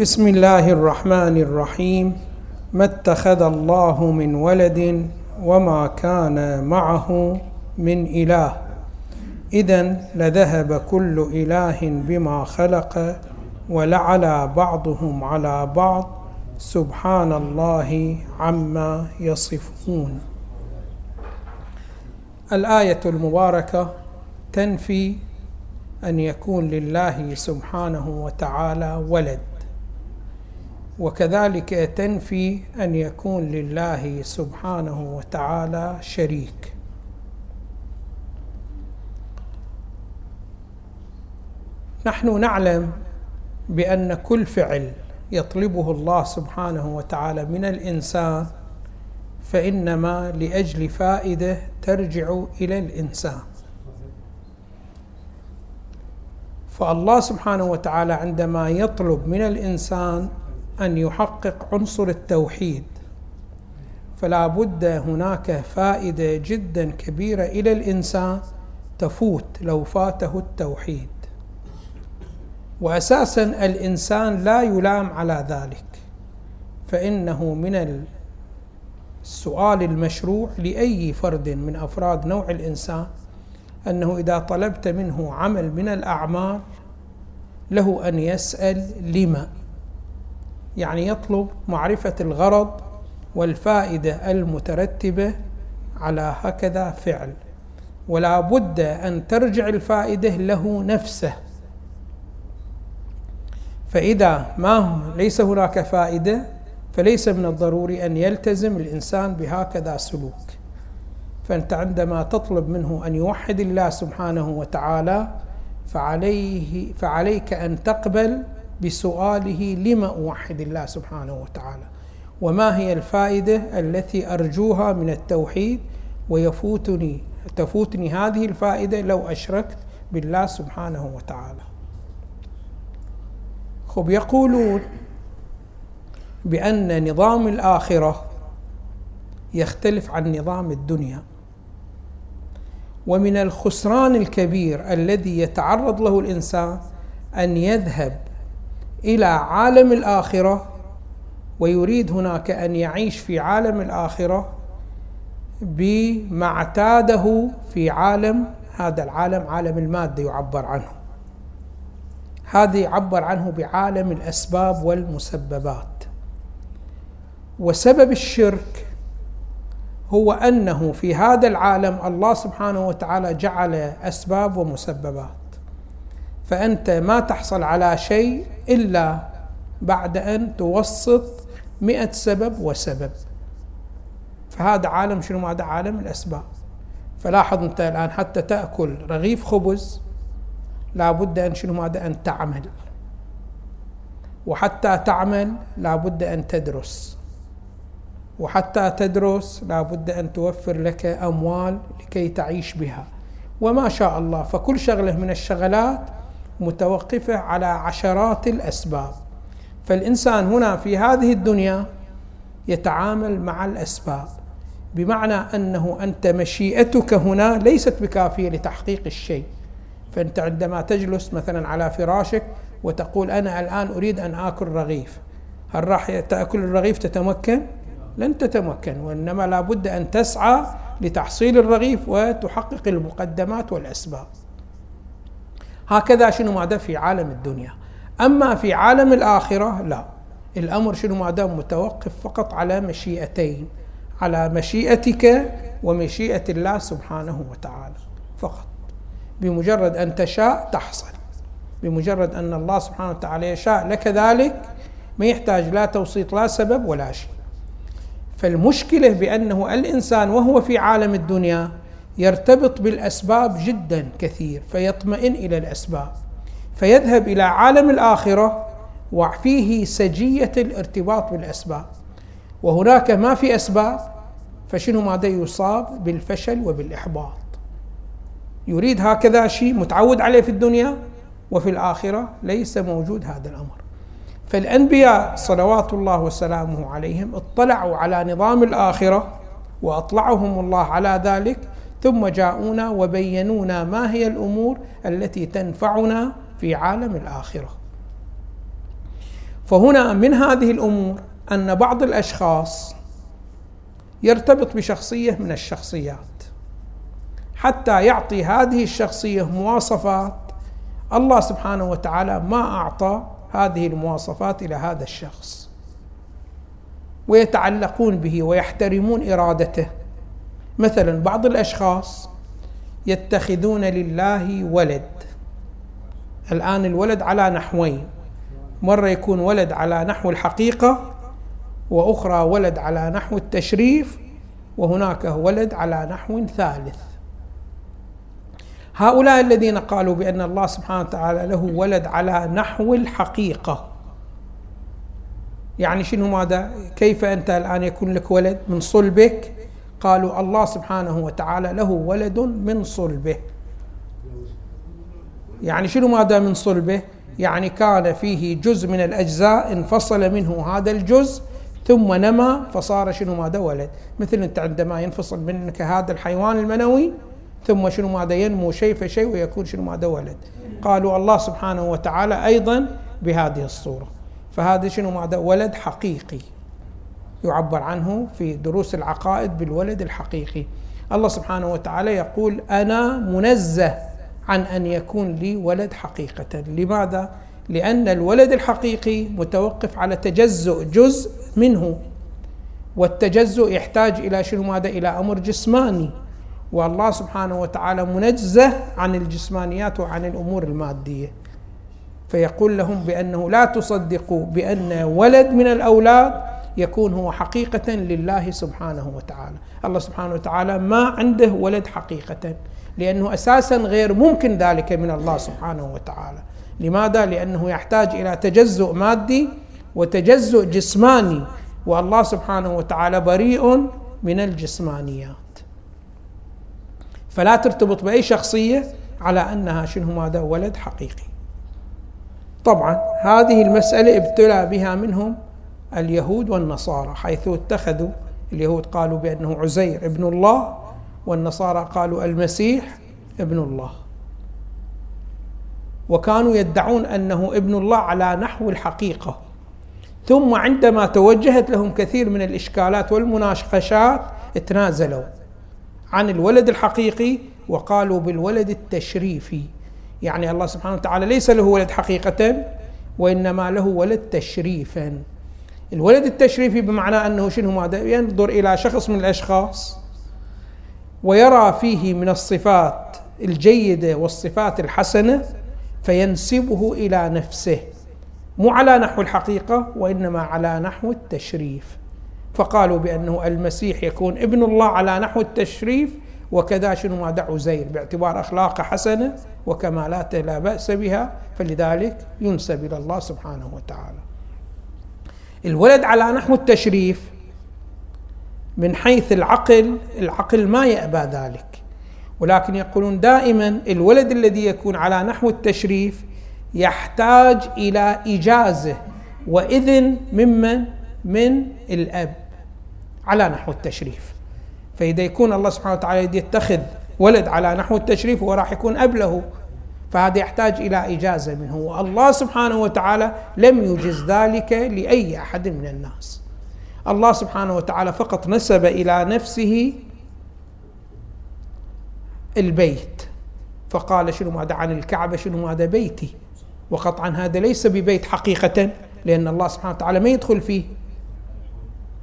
بسم الله الرحمن الرحيم. ما اتخذ الله من ولد وما كان معه من إله. إذا لذهب كل إله بما خلق ولعلى بعضهم على بعض. سبحان الله عما يصفون. الآية المباركة تنفي أن يكون لله سبحانه وتعالى ولد. وكذلك تنفي أن يكون لله سبحانه وتعالى شريك. نحن نعلم بأن كل فعل يطلبه الله سبحانه وتعالى من الإنسان فإنما لأجل فائدة ترجع إلى الإنسان. فالله سبحانه وتعالى عندما يطلب من الإنسان أن يحقق عنصر التوحيد. فلا بد هناك فائدة جدا كبيرة إلى الإنسان تفوت لو فاته التوحيد. واساسا الإنسان لا يلام على ذلك. فإنه من السؤال المشروع لأي فرد من أفراد نوع الإنسان أنه إذا طلبت منه عمل من الأعمال له أن يسأل لما. يعني يطلب معرفة الغرض والفائدة المترتبة على هكذا فعل. ولا بد أن ترجع الفائدة له نفسه. فإذا ما ليس هناك فائدة فليس من الضروري أن يلتزم الإنسان بهكذا سلوك. فأنت عندما تطلب منه أن يوحد الله سبحانه وتعالى فعليه فعليك أن تقبل بسؤاله لما أوحد الله سبحانه وتعالى؟ وما هي الفائدة التي أرجوها من التوحيد؟ ويفوتني تفوتني هذه الفائدة لو أشركت بالله سبحانه وتعالى. خب يقولون بأن نظام الآخرة يختلف عن نظام الدنيا. ومن الخسران الكبير الذي يتعرض له الإنسان أن يذهب إلى عالم الآخرة ويريد هناك أن يعيش في عالم الآخرة بما اعتاده في عالم هذا العالم عالم المادة يعبر عنه. هذا يعبر عنه بعالم الأسباب والمسببات. وسبب الشرك هو أنه في هذا العالم الله سبحانه وتعالى جعل أسباب ومسببات. فأنت ما تحصل على شيء إلا بعد أن توسط مئة سبب وسبب. فهذا عالم شنو هذا عالم؟ الأسباب. فلاحظ أنت الآن حتى تأكل رغيف خبز لا بد أن شنو ماذا أن تعمل. وحتى تعمل لا بد أن تدرس. وحتى تدرس لا بد أن توفر لك أموال لكي تعيش بها. وما شاء الله فكل شغلة من الشغلات متوقفة على عشرات الأسباب. فالإنسان هنا في هذه الدنيا يتعامل مع الأسباب بمعنى أنه أنت مشيئتك هنا ليست بكافية لتحقيق الشيء. فأنت عندما تجلس مثلا على فراشك وتقول أنا الآن أريد أن آكل رغيف هل راح تأكل الرغيف تتمكن؟ لن تتمكن وإنما لابد أن تسعى لتحصيل الرغيف وتحقق المقدمات والأسباب. هكذا شنو ماذا في عالم الدنيا. أما في عالم الآخرة لا. الأمر شنو ماذا متوقف فقط على مشيئتين على مشيئتك ومشيئة الله سبحانه وتعالى فقط. بمجرد أن تشاء تحصل. بمجرد أن الله سبحانه وتعالى يشاء لك ذلك. ما يحتاج لا توسيط لا سبب ولا شيء. فالمشكلة بأنه الإنسان وهو في عالم الدنيا يرتبط بالأسباب جدا كثير فيطمئن إلى الأسباب فيذهب إلى عالم الآخرة وفيه سجية الارتباط بالأسباب. وهناك ما في أسباب فشنو ماذا يصاب بالفشل وبالإحباط؟ يريد هكذا شيء متعود عليه في الدنيا وفي الآخرة ليس موجود هذا الأمر. فالأنبياء صلوات الله وسلامه عليهم اطلعوا على نظام الآخرة وأطلعهم الله على ذلك ثم جاءونا وبينونا ما هي الأمور التي تنفعنا في عالم الآخرة. فهنا من هذه الأمور أن بعض الأشخاص يرتبط بشخصية من الشخصيات. حتى يعطي هذه الشخصية مواصفات الله سبحانه وتعالى ما أعطى هذه المواصفات إلى هذا الشخص. ويتعلقون به ويحترمون إرادته. مثلا بعض الأشخاص يتخذون لله ولد. الآن الولد على نحوين. مرة يكون ولد على نحو الحقيقة وأخرى ولد على نحو التشريف وهناك ولد على نحو ثالث. هؤلاء الذين قالوا بأن الله سبحانه وتعالى له ولد على نحو الحقيقة. يعني شنو ماذا؟ كيف أنت الآن يكون لك ولد من صلبك؟ قالوا الله سبحانه وتعالى له ولد من صلبه. يعني شنو ماذا من صلبه؟ يعني كان فيه جزء من الأجزاء انفصل منه هذا الجزء ثم نما فصار شنو ماذا ولد. مثل أنت عندما ينفصل منك هذا الحيوان المنوي ثم شنو ماذا ينمو شيء فشيء ويكون شنو ماذا ولد. قالوا الله سبحانه وتعالى أيضا بهذه الصورة. فهذا شنو ماذا ولد حقيقي. يعبر عنه في دروس العقائد بالولد الحقيقي. الله سبحانه وتعالى يقول أنا منزه عن أن يكون لي ولد حقيقة. لماذا؟ لأن الولد الحقيقي متوقف على تجزؤ جزء منه. والتجزؤ يحتاج إلى شنو؟ ماذا؟ إلى أمر جسماني. والله سبحانه وتعالى منزه عن الجسمانيات وعن الأمور المادية. فيقول لهم بأنه لا تصدقوا بأن ولد من الأولاد يكون هو حقيقة لله سبحانه وتعالى. الله سبحانه وتعالى ما عنده ولد حقيقة لأنه أساسا غير ممكن ذلك من الله سبحانه وتعالى. لماذا؟ لأنه يحتاج إلى تجزؤ مادي وتجزؤ جسماني والله سبحانه وتعالى بريء من الجسمانيات. فلا ترتبط بأي شخصية على أنها شنو ماذا؟ ولد حقيقي. طبعا هذه المسألة ابتلى بها منهم اليهود والنصارى حيث اتخذوا اليهود قالوا بأنه عزير ابن الله والنصارى قالوا المسيح ابن الله. وكانوا يدعون أنه ابن الله على نحو الحقيقة. ثم عندما توجهت لهم كثير من الإشكالات والمناقشات تنازلوا عن الولد الحقيقي وقالوا بالولد التشريفي. يعني الله سبحانه وتعالى ليس له ولد حقيقة وإنما له ولد تشريفا. الولد التشريفي بمعنى أنه شنو ماذا؟ ينظر إلى شخص من الأشخاص ويرى فيه من الصفات الجيدة والصفات الحسنة فينسبه إلى نفسه مو على نحو الحقيقة وإنما على نحو التشريف. فقالوا بأنه المسيح يكون ابن الله على نحو التشريف وكذا شنو ما دعوا زير باعتبار أخلاقه حسنة وكمالاته لا بأس بها فلذلك ينسب إلى الله سبحانه وتعالى. الولد على نحو التشريف من حيث العقل العقل ما يأبى ذلك. ولكن يقولون دائما الولد الذي يكون على نحو التشريف يحتاج إلى إجازة وإذن ممن؟ من الأب على نحو التشريف. فإذا يكون الله سبحانه وتعالى يتخذ ولد على نحو التشريف هو راح يكون أب له. فهذا يحتاج إلى إجازة منه. والله سبحانه وتعالى لم يجز ذلك لأي أحد من الناس. الله سبحانه وتعالى فقط نسب إلى نفسه البيت. فقال شنو ماذا عن الكعبة؟ شنو ماذا بيتي؟ وقطعا هذا ليس ببيت حقيقة لأن الله سبحانه وتعالى ما يدخل فيه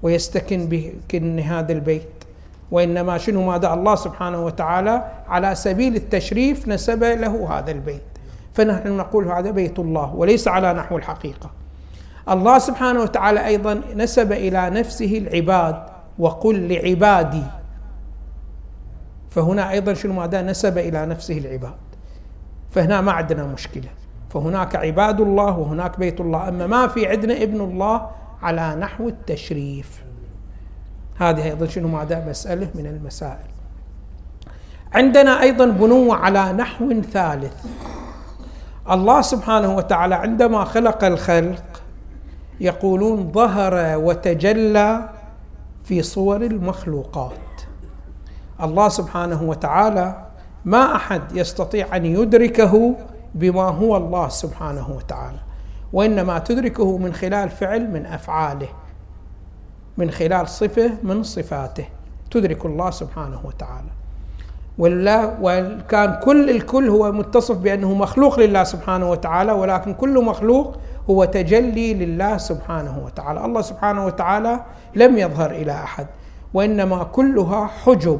ويستكن بكن هذا البيت. وإنما شنو ماذا الله سبحانه وتعالى على سبيل التشريف نسب له هذا البيت. فنحن نقول هذا بيت الله وليس على نحو الحقيقة. الله سبحانه وتعالى أيضا نسب إلى نفسه العباد وقل لعبادي. فهنا أيضا شنو ماذا نسب إلى نفسه العباد. فهنا ما عندنا مشكلة. فهناك عباد الله وهناك بيت الله. أما ما في عندنا ابن الله على نحو التشريف. هذه أيضا شنو ماذا مسألة من المسائل. عندنا أيضا بنوة على نحو ثالث. الله سبحانه وتعالى عندما خلق الخلق يقولون ظهر وتجلى في صور المخلوقات. الله سبحانه وتعالى ما أحد يستطيع أن يدركه بما هو الله سبحانه وتعالى وإنما تدركه من خلال فعل من أفعاله. من خلال صفة من صفاته. تدرك الله سبحانه وتعالى. ولا وكان كل الكل هو متصف بأنه مخلوق لله سبحانه وتعالى ولكن كل مخلوق هو تجلي لله سبحانه وتعالى. الله سبحانه وتعالى لم يظهر إلى أحد وإنما كلها حجب.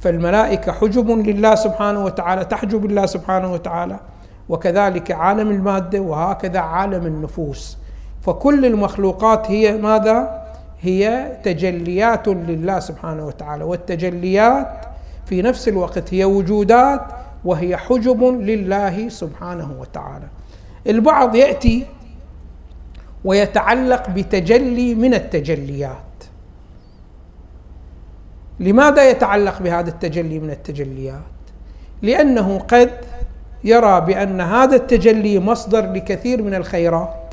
فالملائكة حجب لله سبحانه وتعالى تحجب الله سبحانه وتعالى. وكذلك عالم المادة وهكذا عالم النفوس. فكل المخلوقات هي ماذا؟ هي تجليات لله سبحانه وتعالى والتجليات في نفس الوقت هي وجودات وهي حجب لله سبحانه وتعالى. البعض يأتي ويتعلق بتجلي من التجليات. لماذا يتعلق بهذا التجلي من التجليات؟ لأنه قد يرى بأن هذا التجلي مصدر لكثير من الخيرات.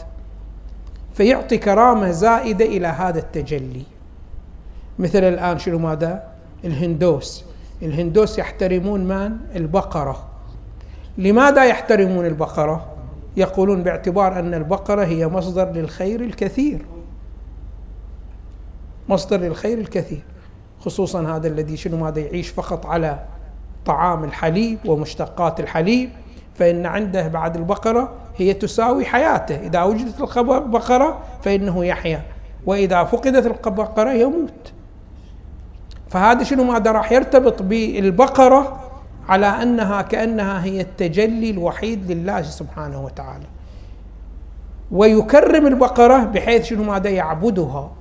فيعطي كرامة زائدة إلى هذا التجلي. مثل الآن شنو ماذا؟ الهندوس. الهندوس يحترمون من؟ البقرة. لماذا يحترمون البقرة؟ يقولون باعتبار أن البقرة هي مصدر للخير الكثير. مصدر للخير الكثير. خصوصا هذا الذي شنو ماذا؟ يعيش فقط على طعام الحليب ومشتقات الحليب. فإن عنده بعد البقرة هي تساوي حياته. إذا وجدت البقرة فإنه يحيا. وإذا فقدت البقرة يموت فهذا شنو ماذا راح يرتبط بالبقرة على أنها كأنها هي التجلي الوحيد لله سبحانه وتعالى. ويكرم البقرة بحيث شنو ماذا يعبدها.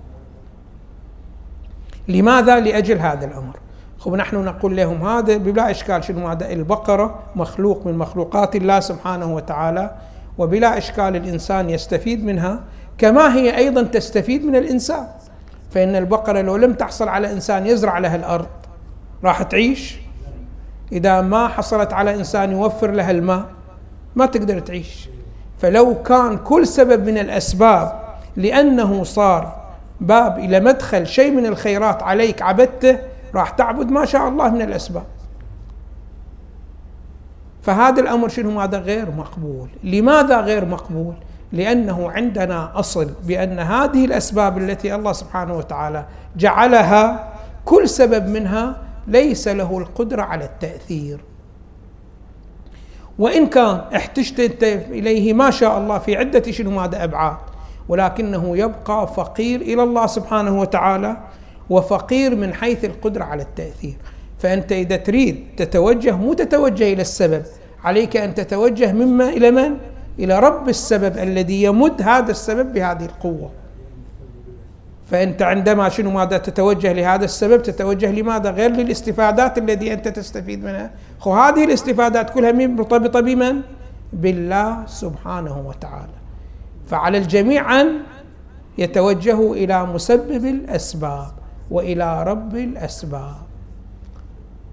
لماذا؟ لأجل هذا الأمر. خب نحن نقول لهم هذا بلا إشكال شنو هذا البقرة مخلوق من مخلوقات الله سبحانه وتعالى. وبلا إشكال الإنسان يستفيد منها كما هي أيضا تستفيد من الإنسان. فإن البقرة لو لم تحصل على إنسان يزرع لها الأرض راح تعيش. إذا ما حصلت على إنسان يوفر لها الماء ما تقدر تعيش. فلو كان كل سبب من الأسباب لأنه صار باب إلى مدخل شيء من الخيرات عليك عبدته راح تعبد ما شاء الله من الأسباب. فهذا الأمر شنو؟ هذا غير مقبول. لماذا غير مقبول؟ لأنه عندنا أصل بأن هذه الأسباب التي الله سبحانه وتعالى جعلها كل سبب منها ليس له القدرة على التأثير. وإن كان احتجت إليه ما شاء الله في عدة شنو؟ هذا أبعاد. ولكنه يبقى فقير إلى الله سبحانه وتعالى وفقير من حيث القدرة على التأثير. فأنت إذا تريد تتوجه مو تتوجه إلى السبب عليك أن تتوجه مما إلى من؟ إلى رب السبب الذي يمد هذا السبب بهذه القوة. فأنت عندما شنو ماذا تتوجه لهذا السبب؟ تتوجه لماذا؟ غير للاستفادات التي أنت تستفيد منها. خو هذه الاستفادات كلها مرتبطه بمن بالله سبحانه وتعالى. فعلى الجميع أن يتوجهوا إلى مسبب الأسباب وإلى رب الأسباب.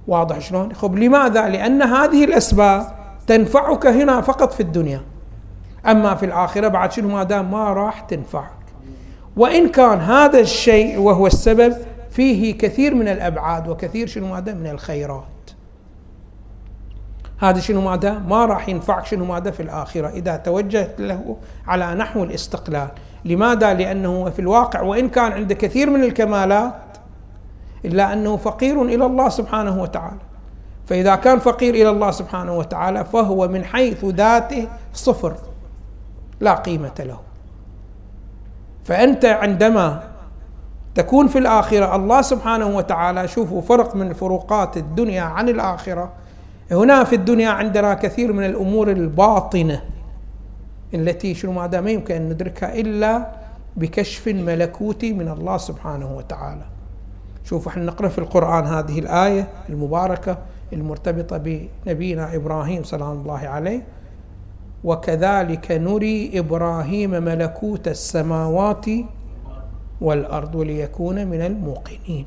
واضح شلون؟ خب لماذا؟ لأن هذه الأسباب تنفعك هنا فقط في الدنيا أما في الآخرة بعد شنو ما دام ما راح تنفعك وإن كان هذا الشيء وهو السبب فيه كثير من الأبعاد وكثير شنو ما من الخيرات هذا شنو ماذا؟ ما راح ينفعك شنو ماذا في الآخرة إذا توجهت له على نحو الاستقلال لماذا؟ لأنه في الواقع وإن كان عنده كثير من الكمالات إلا أنه فقير إلى الله سبحانه وتعالى. فإذا كان فقير إلى الله سبحانه وتعالى فهو من حيث ذاته صفر لا قيمة له. فأنت عندما تكون في الآخرة الله سبحانه وتعالى شوفوا فرق من فروقات الدنيا عن الآخرة. هنا في الدنيا عندنا كثير من الأمور الباطنة التي شنو ما يمكن أن ندركها إلا بكشف ملكوتي من الله سبحانه وتعالى. شوف إحنا نقرأ في القرآن هذه الآية المباركة المرتبطة بنبينا إبراهيم سلام الله عليه وكذلك نري إبراهيم ملكوت السماوات والأرض وليكون من الموقنين.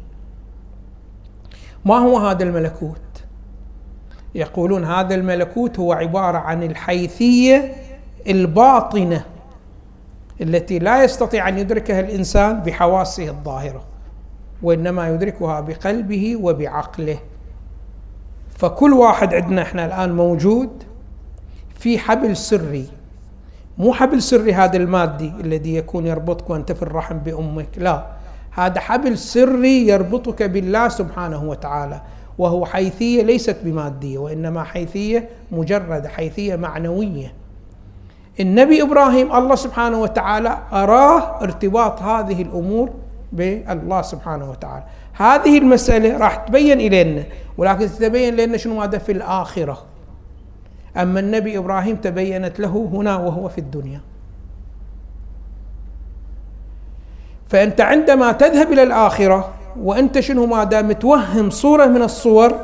ما هو هذا الملكوت؟ يقولون هذا الملكوت هو عبارة عن الحيثية الباطنة التي لا يستطيع أن يدركها الإنسان بحواسه الظاهرة وإنما يدركها بقلبه وبعقله. فكل واحد عندنا إحنا الآن موجود في حبل سري. مو حبل سري هذا المادي الذي يكون يربطك وأنت في الرحم بأمك لا. هذا حبل سري يربطك بالله سبحانه وتعالى وهو حيثية ليست بمادية وإنما حيثية مجردة حيثية معنوية. النبي إبراهيم الله سبحانه وتعالى أراه ارتباط هذه الأمور بالله سبحانه وتعالى. هذه المسألة راح تبين إلينا ولكن تتبين لنا شنو ماذا في الآخرة. أما النبي إبراهيم تبينت له هنا وهو في الدنيا. فأنت عندما تذهب إلى الآخرة وأنت شنو ما دام توهم صورة من الصور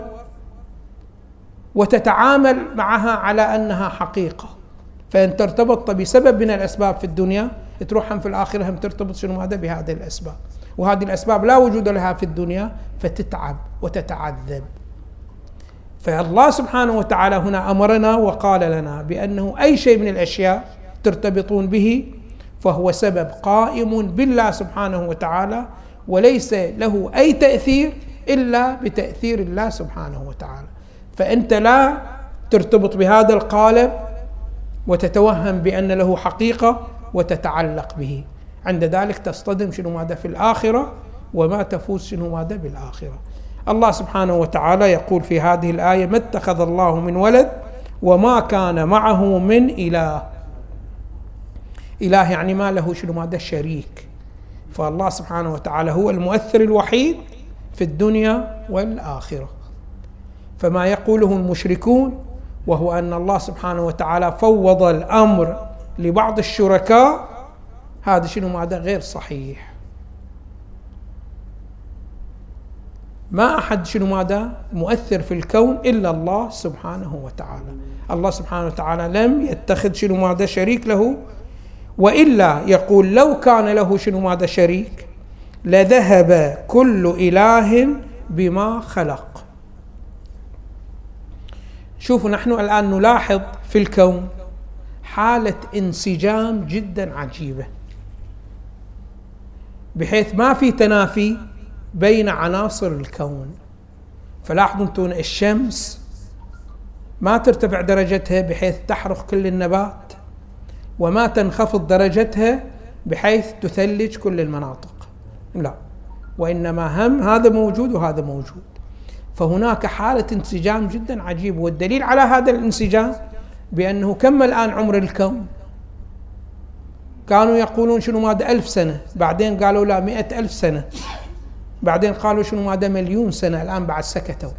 وتتعامل معها على أنها حقيقة. فإن ارتبطت بسبب من الأسباب في الدنيا تروح هم في الآخرة هم ترتبط شنو؟ هذا بهذه الأسباب. وهذه الأسباب لا وجود لها في الدنيا فتتعب وتتعذب. فالله سبحانه وتعالى هنا أمرنا وقال لنا بأنه أي شيء من الأشياء ترتبطون به فهو سبب قائم بالله سبحانه وتعالى وليس له أي تأثير إلا بتأثير الله سبحانه وتعالى. فأنت لا ترتبط بهذا القالب وتتوهم بأن له حقيقة وتتعلق به. عند ذلك تصطدم شنو ماذا في الآخرة وما تفوز شنو ماذا بالآخرة. الله سبحانه وتعالى يقول في هذه الآية ما اتخذ الله من ولد وما كان معه من إله. إله يعني ما له شنو ماذا شريك. فالله سبحانه وتعالى هو المؤثر الوحيد في الدنيا والآخرة. فما يقوله المشركون وهو أن الله سبحانه وتعالى فوض الأمر لبعض الشركاء هذا شنو؟ ماذا غير صحيح. ما أحد شنو ماذا مؤثر في الكون إلا الله سبحانه وتعالى. الله سبحانه وتعالى لم يتخذ شنو ماذا شريك له وإلا يقول لو كان له شنو ماذا شريك لذهب كل إله بما خلق. شوفوا نحن الآن نلاحظ في الكون حالة انسجام جدا عجيبة. بحيث ما في تنافي بين عناصر الكون. فلاحظوا أنتم الشمس ما ترتفع درجتها بحيث تحرق كل النبات وما تنخفض درجتها بحيث تثلج كل المناطق. لا وإنما هم هذا موجود وهذا موجود. فهناك حالة انسجام جدا عجيب والدليل على هذا الانسجام بأنه كم الآن عمر الكون؟ كانوا يقولون شنو ماذا ألف سنة. بعدين قالوا لا مئة ألف سنة. بعدين قالوا شنو ماذا مليون سنة. الآن بعد سكتوا.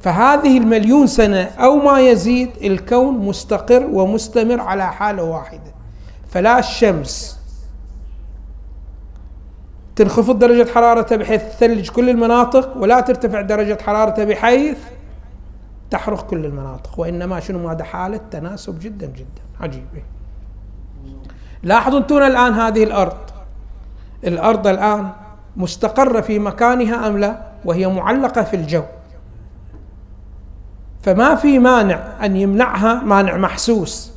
فهذه المليون سنة أو ما يزيد الكون مستقر ومستمر على حالة واحدة. فلا الشمس تنخفض درجة حرارتها بحيث تثلج كل المناطق ولا ترتفع درجة حرارتها بحيث تحرق كل المناطق وإنما شنو هذا حالة تناسب جدا جدا. عجيبة لاحظوا أنتم الآن هذه الأرض. الأرض الآن مستقرة في مكانها أم لا؟ وهي معلقة في الجو. فما في مانع أن يمنعها مانع محسوس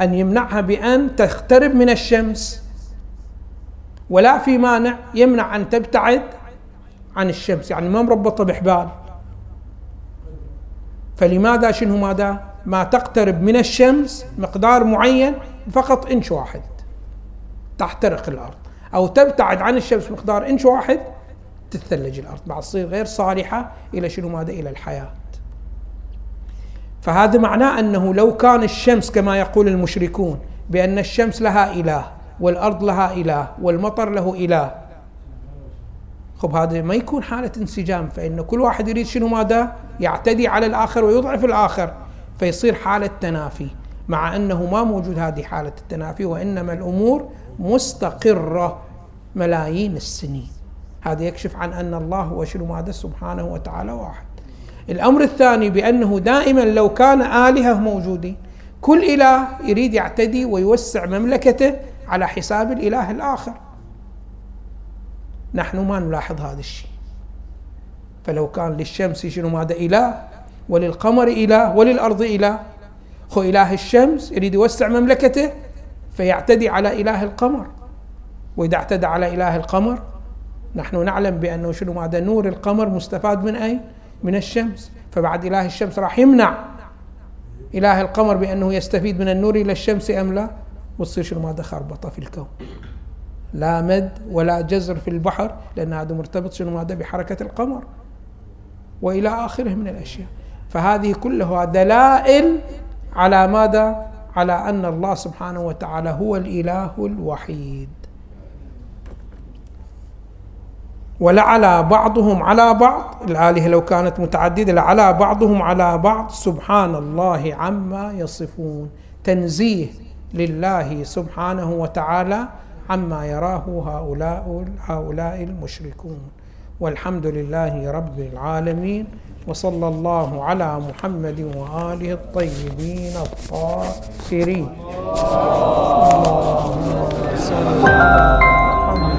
أن يمنعها بأن تقترب من الشمس. ولا في مانع يمنع أن تبتعد عن الشمس. يعني ما مربطة بحبال. فلماذا شنو ماذا؟ ما تقترب من الشمس مقدار معين فقط إنش واحد تحترق الأرض. أو تبتعد عن الشمس مقدار إنش واحد تتثلج الأرض. بعد تصير غير صالحة إلى شنو ماذا؟ إلى الحياة. فهذا معناه أنه لو كان الشمس كما يقول المشركون بأن الشمس لها إله والأرض لها إله والمطر له إله خب هذا ما يكون حالة انسجام فإن كل واحد يريد شنو ماذا؟ يعتدي على الآخر ويضعف الآخر فيصير حالة تنافي مع أنه ما موجود هذه حالة التنافي وإنما الأمور مستقرة ملايين السنين. هذا يكشف عن أن الله هو شنو ماذا؟ سبحانه وتعالى واحد. الأمر الثاني بأنه دائما لو كان آلهة موجودين كل إله يريد يعتدي ويوسع مملكته على حساب الإله الآخر. نحن ما نلاحظ هذا الشيء. فلو كان للشمس شنو ماذا إله وللقمر إله وللأرض إله. هو إله الشمس يريد يوسع مملكته فيعتدي على إله القمر. وإذا اعتدى على إله القمر نحن نعلم بأنه شنو ماذا نور القمر مستفاد من أي من الشمس. فبعد إله الشمس راح يمنع إله القمر بأنه يستفيد من النور إلى الشمس أم لا؟ وتصير شنو ماذا خربطة في الكون. لا مد ولا جزر في البحر لأن هذا مرتبط شنو؟ ماذا بحركة القمر وإلى آخره من الأشياء. فهذه كلها دلائل على ماذا؟ على أن الله سبحانه وتعالى هو الإله الوحيد. ولعلى بعضهم على بعض الآلهة لو كانت متعددة لعلى بعضهم على بعض سبحان الله عما يصفون. تنزيه لله سبحانه وتعالى عما يراه هؤلاء هؤلاء المشركون. والحمد لله رب العالمين وصلى الله على محمد وآله الطيبين الطاهرين. اللهم صل على محمد